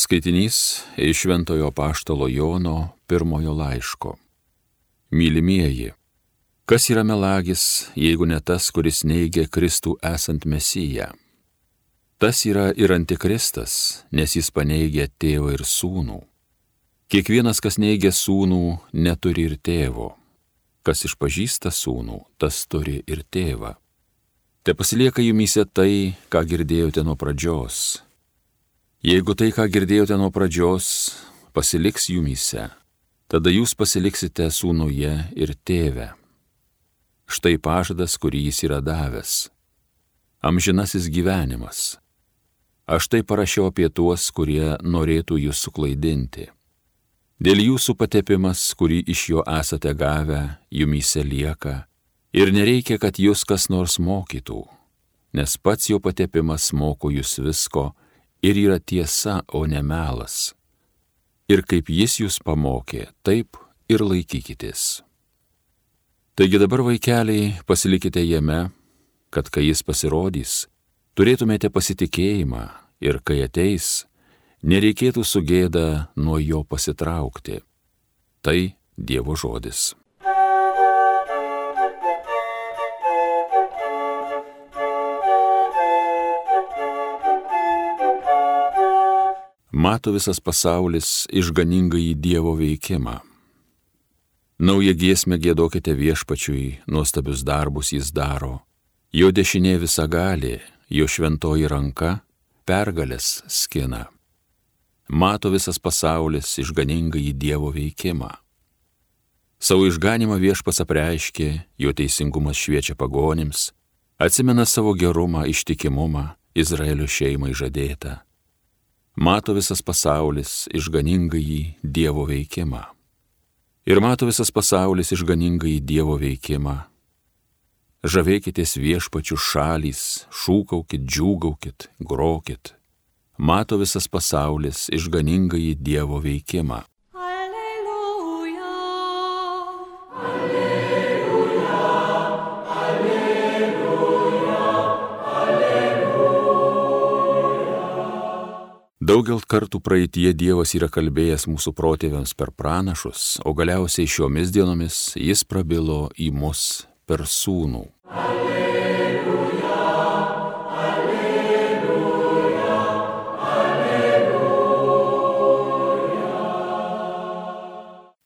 Skaitinys iš Šventojo Paštalo Jono pirmojo laiško. Mylimieji, kas yra melagis, jeigu ne tas, kuris neigia Kristų esant Mesiją? Tas yra ir antikristas, nes jis paneigia tėvą ir sūnų. Kiekvienas, kas neigia sūnų, neturi ir tėvo. Kas išpažįsta sūnų, tas turi ir tėvą. Te pasilieka jumise tai, ką girdėjote nuo pradžios Jeigu tai, ką girdėjote nuo pradžios, pasiliks jumyse, tada jūs pasiliksite sūnuje ir tėve. Štai pažadas, kurį jis yra davęs. Amžinasis gyvenimas. Aš tai parašiau apie tuos, kurie norėtų jūs suklaidinti. Dėl jūsų patepimas, kurį iš jo esate gavę, jumyse lieka, ir nereikia, kad jūs kas nors mokytų, nes pats jo patepimas moko jūs visko, ir yra tiesa, o ne melas. Ir kaip jis jūs pamokė, taip ir laikykitės. Taigi dabar vaikeliai pasilikite jame, kad kai jis pasirodys, turėtumėte pasitikėjimą ir kai ateis, nereikėtų sugėda nuo jo pasitraukti. Tai Dievo žodis. Mato visas pasaulis išganingą į Dievo veikimą. Naują giesmę gėdokite viešpačiui, nuostabius darbus jis daro. Jo dešinė visa gali, jo šventoji ranka pergalės skina. Mato visas pasaulis išganingą į Dievo veikimą. Savo išganimą viešpas apreiškė, jo teisingumas šviečia pagonims, atsimena savo gerumą, ištikimumą Izraelio šeimai žadėtą mato visas pasaulis išganingai Dievo veikimą. Ir mato visas pasaulis išganingai Dievo veikimą. Žavėkitės viešpačių šalys, šūkaukit, džiūgaukit, grokit. Mato visas pasaulis išganingai Dievo veikimą. Daugel kartų praeitie Dievas yra kalbėjęs mūsų protėviams per pranašus, o galiausiai šiomis dienomis jis prabilo į mus per sūnų. Alleluja.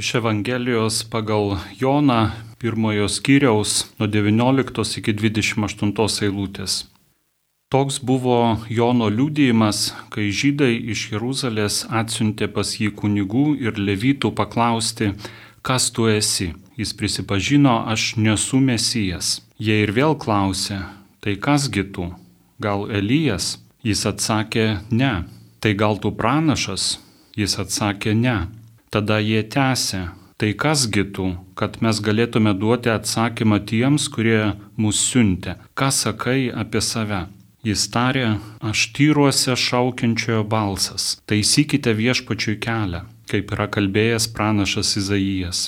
Iš Evangelijos pagal Joną pirmojo skyriaus nuo 19 iki 28 eilutės. Toks buvo Jono liūdėjimas, kai žydai iš Jeruzalės atsiuntė pas jį kunigų ir levytų paklausti, kas tu esi. Jis prisipažino, aš nesu mesijas. Jie ir vėl klausė, tai kasgi tu? Gal Elijas? Jis atsakė, ne. Tai gal tu pranašas? Jis atsakė, ne. Tada jie tęsė, tai kasgi tu, kad mes galėtume duoti atsakymą tiems, kurie mus siuntė. Ką sakai apie save? Jis tarė, aš tyruose šaukiančiojo balsas, taisykite viešpačiui kelią, kaip yra kalbėjęs pranašas Izaijas.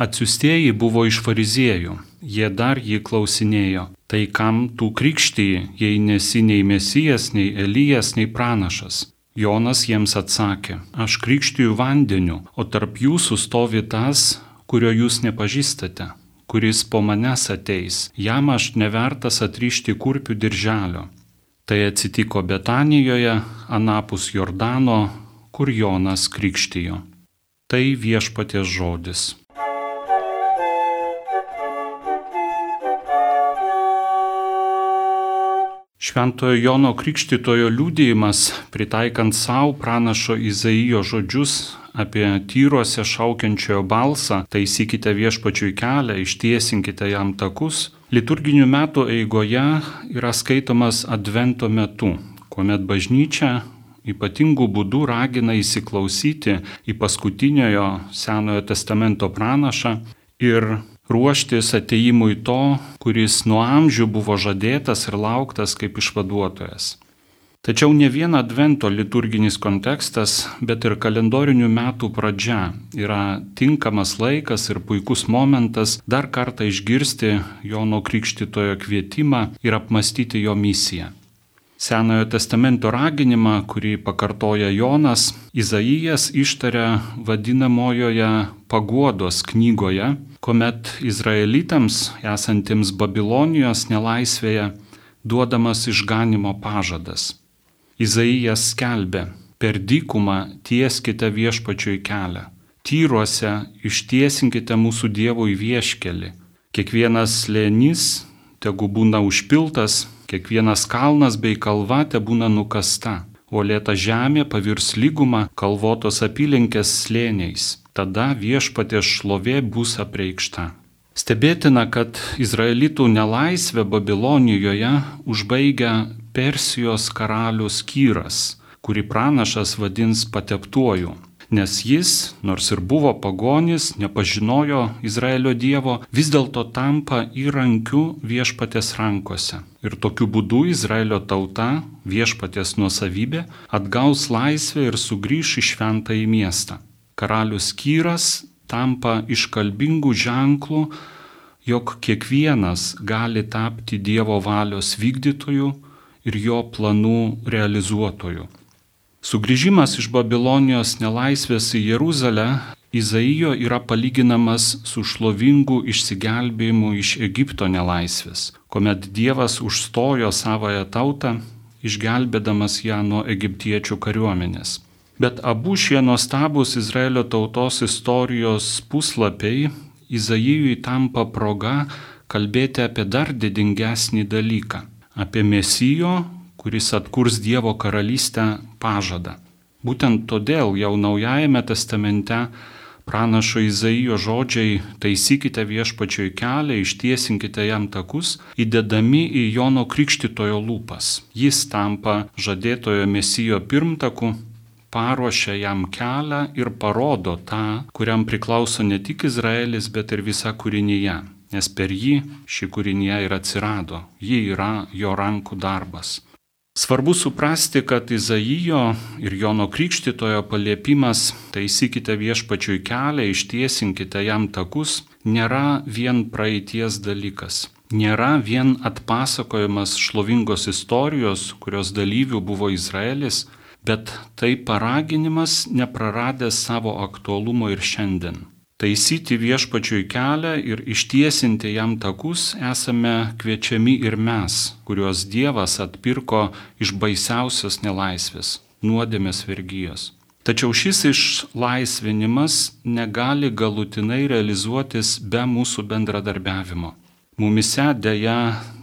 Atsiustieji buvo iš fariziejų, jie dar jį klausinėjo, tai kam tu krikštyji, jei nesi nei mesijas, nei Elijas, nei pranašas. Jonas jiems atsakė, aš krikštyju vandeniu, o tarp jūsų stovi tas, kurio jūs nepažįstate kuris po manęs ateis, jam aš nevertas atrišti kurpių dirželio. Tai atsitiko Betanijoje, anapus Jordano, kur Jonas krikštijo. Tai viešpaties žodis. Šventojo Jono Krikštitojo liūdėjimas, pritaikant savo pranašo Izaijo žodžius apie tyruose šaukiančiojo balsą, taisykite viešpačiui kelią, ištiesinkite jam takus, liturginių metų eigoje yra skaitomas advento metu, kuomet bažnyčia ypatingų būdų ragina įsiklausyti į paskutiniojo Senojo testamento pranašą ir ruoštis ateimui to, kuris nuo amžių buvo žadėtas ir lauktas kaip išvaduotojas. Tačiau ne vien advento liturginis kontekstas, bet ir kalendorinių metų pradžia yra tinkamas laikas ir puikus momentas dar kartą išgirsti Jono Krikštitojo kvietimą ir apmastyti jo misiją. Senojo testamento raginimą, kurį pakartoja Jonas, Izaijas ištaria vadinamojoje paguodos knygoje, kuomet izraelitams esantiems Babilonijos nelaisvėje duodamas išganimo pažadas. Izaijas skelbė, per dykumą tieskite viešpačiui kelią, tyruose ištiesinkite mūsų Dievui vieškelį, kiekvienas lėnys tegu būna užpiltas, kiekvienas kalnas bei kalva te būna nukasta, o lėta žemė pavirs lygumą kalvotos apylinkės slėniais, tada viešpatės šlovė bus apreikšta. Stebėtina, kad izraelitų nelaisvę Babilonijoje užbaigia Persijos karalius Kyras, kurį pranašas vadins pateptuoju, nes jis, nors ir buvo pagonis, nepažinojo Izraelio Dievo, vis dėlto tampa įrankiu viešpatės rankose. Ir tokiu būdu Izraelio tauta, viešpatės nuosavybė, atgaus laisvę ir sugrįš į šventąjį miestą. Karalius Kyras tampa iškalbingų ženklų, jog kiekvienas gali tapti Dievo valios vykdytoju ir jo planų realizuotoju. Sugryžimas iš Babilonijos nelaisvės į Jeruzalę Izaijo yra palyginamas su šlovingu išsigelbėjimu iš Egipto nelaisvės, kuomet Dievas užstojo savoją tautą, išgelbėdamas ją nuo egiptiečių kariuomenės. Bet abu šie nuostabus Izraelio tautos istorijos puslapiai Izaijui tampa proga kalbėti apie dar didingesnį dalyką - apie Mesijo, kuris atkurs Dievo karalystę pažadą. Būtent todėl jau Naujajame testamente pranašo Izaijo žodžiai taisykite viešpačioj kelią, ištiesinkite jam takus, įdedami į Jono Krikštitojo lūpas. Jis tampa žadėtojo Mesijo pirmtaku, paruošia jam kelią ir parodo tą, kuriam priklauso ne tik Izraelis, bet ir visa kūrinyje. Nes per jį ši kūrinyje ir atsirado. Ji yra jo rankų darbas. Svarbu suprasti, kad Izaijo ir Jono Krikštitojo paliepimas taisykite viešpačiui kelią, ištiesinkite jam takus, nėra vien praeities dalykas. Nėra vien atpasakojimas šlovingos istorijos, kurios dalyvių buvo Izraelis, bet tai paraginimas nepraradęs savo aktualumo ir šiandien. Taisyti viešpačiui kelią ir ištiesinti jam takus esame kviečiami ir mes, kuriuos Dievas atpirko iš baisiausios nelaisvės - nuodėmės vergyjos. Tačiau šis išlaisvinimas negali galutinai realizuotis be mūsų bendradarbiavimo. Mumise dėja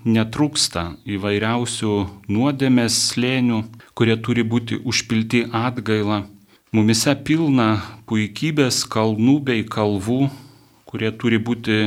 netrūksta įvairiausių nuodėmės slėnių, kurie turi būti užpilti atgailą. Mumise pilna puikybės kalnų bei kalvų, kurie turi būti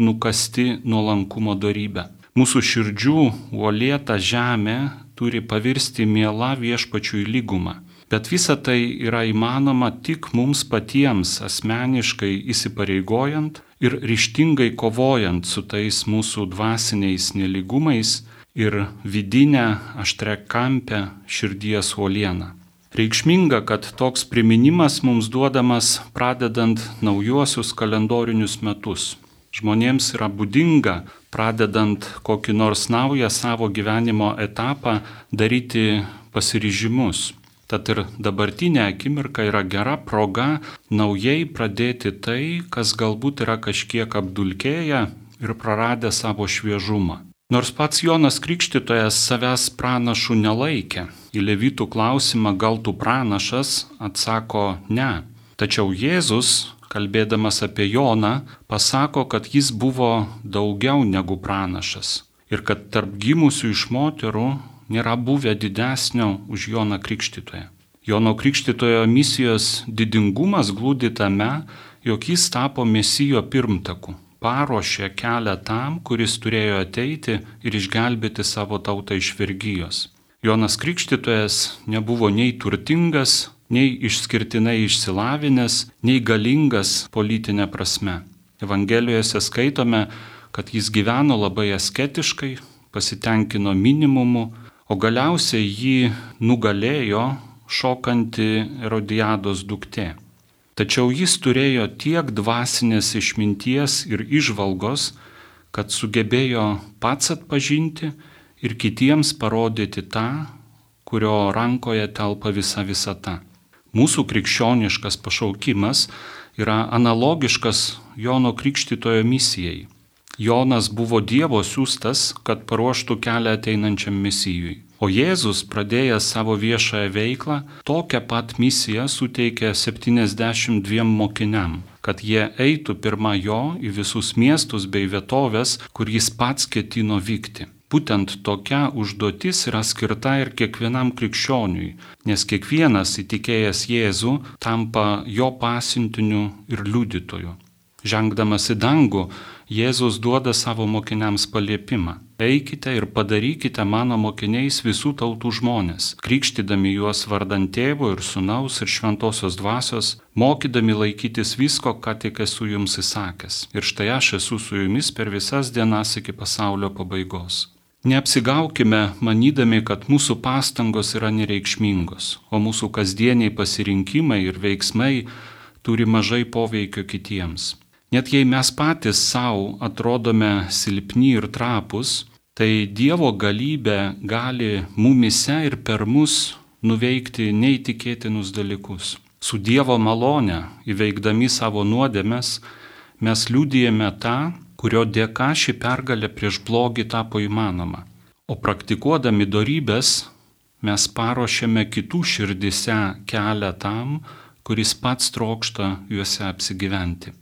nukasti nuolankumo darybę. Mūsų širdžių uolėta žemė turi pavirsti miela viešpačiui lygumą. Bet visa tai yra įmanoma tik mums patiems asmeniškai įsipareigojant ir ryštingai kovojant su tais mūsų dvasiniais neligumais ir vidinę aštrekampę širdies uolieną. Reikšminga, kad toks priminimas mums duodamas pradedant naujuosius kalendorinius metus. Žmonėms yra būdinga, pradedant kokį nors naują savo gyvenimo etapą, daryti pasiryžimus Tad ir dabartinė akimirka yra gera proga naujai pradėti tai, kas galbūt yra kažkiek apdulkėję ir praradę savo šviežumą. Nors pats Jonas Krikštytojas savęs pranašų nelaikė, į levitų klausimą gal tu pranašas atsako ne. Tačiau Jėzus, kalbėdamas apie Joną, pasako, kad jis buvo daugiau negu pranašas ir kad tarp gimusių iš moterų nėra buvę didesnio už Joną Krikštytoją. Jono Krikštytojo misijos didingumas glūdi tame, jog jis tapo mesijo pirmtaku, paruošė kelią tam, kuris turėjo ateiti ir išgelbėti savo tautą iš vergyjos. Jonas Krikštytojas nebuvo nei turtingas, nei išskirtinai išsilavinęs, nei galingas politinė prasme. Evangelijose skaitome, kad jis gyveno labai asketiškai, pasitenkino minimumu, o galiausiai jį nugalėjo šokanti Erodijados duktė. Tačiau jis turėjo tiek dvasinės išminties ir išvalgos, kad sugebėjo pats atpažinti ir kitiems parodyti tą, kurio rankoje telpa visa visata. Mūsų krikščioniškas pašaukimas yra analogiškas Jono Krikštitojo misijai. Jonas buvo Dievo siūstas, kad paruoštų kelią ateinančiam misijui. O Jėzus, pradėjęs savo viešąją veiklą, tokią pat misiją suteikė 72 mokiniam, kad jie eitų pirmą jo į visus miestus bei vietovės, kur jis pats ketino vykti. Būtent tokia užduotis yra skirta ir kiekvienam krikščioniui, nes kiekvienas įtikėjęs Jėzų tampa jo pasintiniu ir liudytoju. Žengdamas į dangų, Jėzus duoda savo mokiniams paliepimą. Eikite ir padarykite mano mokiniais visų tautų žmonės, krikštydami juos vardant tėvo ir sunaus ir šventosios dvasios, mokydami laikytis visko, ką tik esu jums įsakęs. Ir štai aš esu su jumis per visas dienas iki pasaulio pabaigos. Neapsigaukime, manydami, kad mūsų pastangos yra nereikšmingos, o mūsų kasdieniai pasirinkimai ir veiksmai turi mažai poveikio kitiems. Net jei mes patys savo atrodome silpni ir trapus, tai Dievo galybė gali mumise ir per mus nuveikti neįtikėtinus dalykus. Su Dievo malone įveikdami savo nuodėmes mes liūdėjame tą, kurio dėka ši pergalė prieš blogį tapo įmanoma. O praktikuodami darybės mes paruošėme kitų širdise kelią tam, kuris pats trokšta juose apsigyventi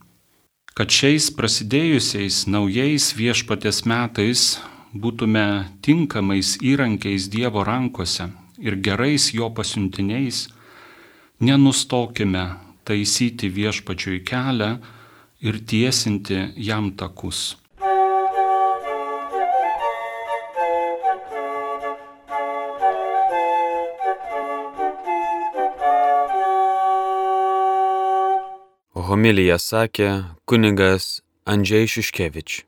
kad šiais prasidėjusiais naujais viešpatės metais būtume tinkamais įrankiais Dievo rankose ir gerais jo pasiuntiniais, nenustokime taisyti viešpačiui kelią ir tiesinti jam takus. Homiliją sakė kunigas Andžiai Šiškevič.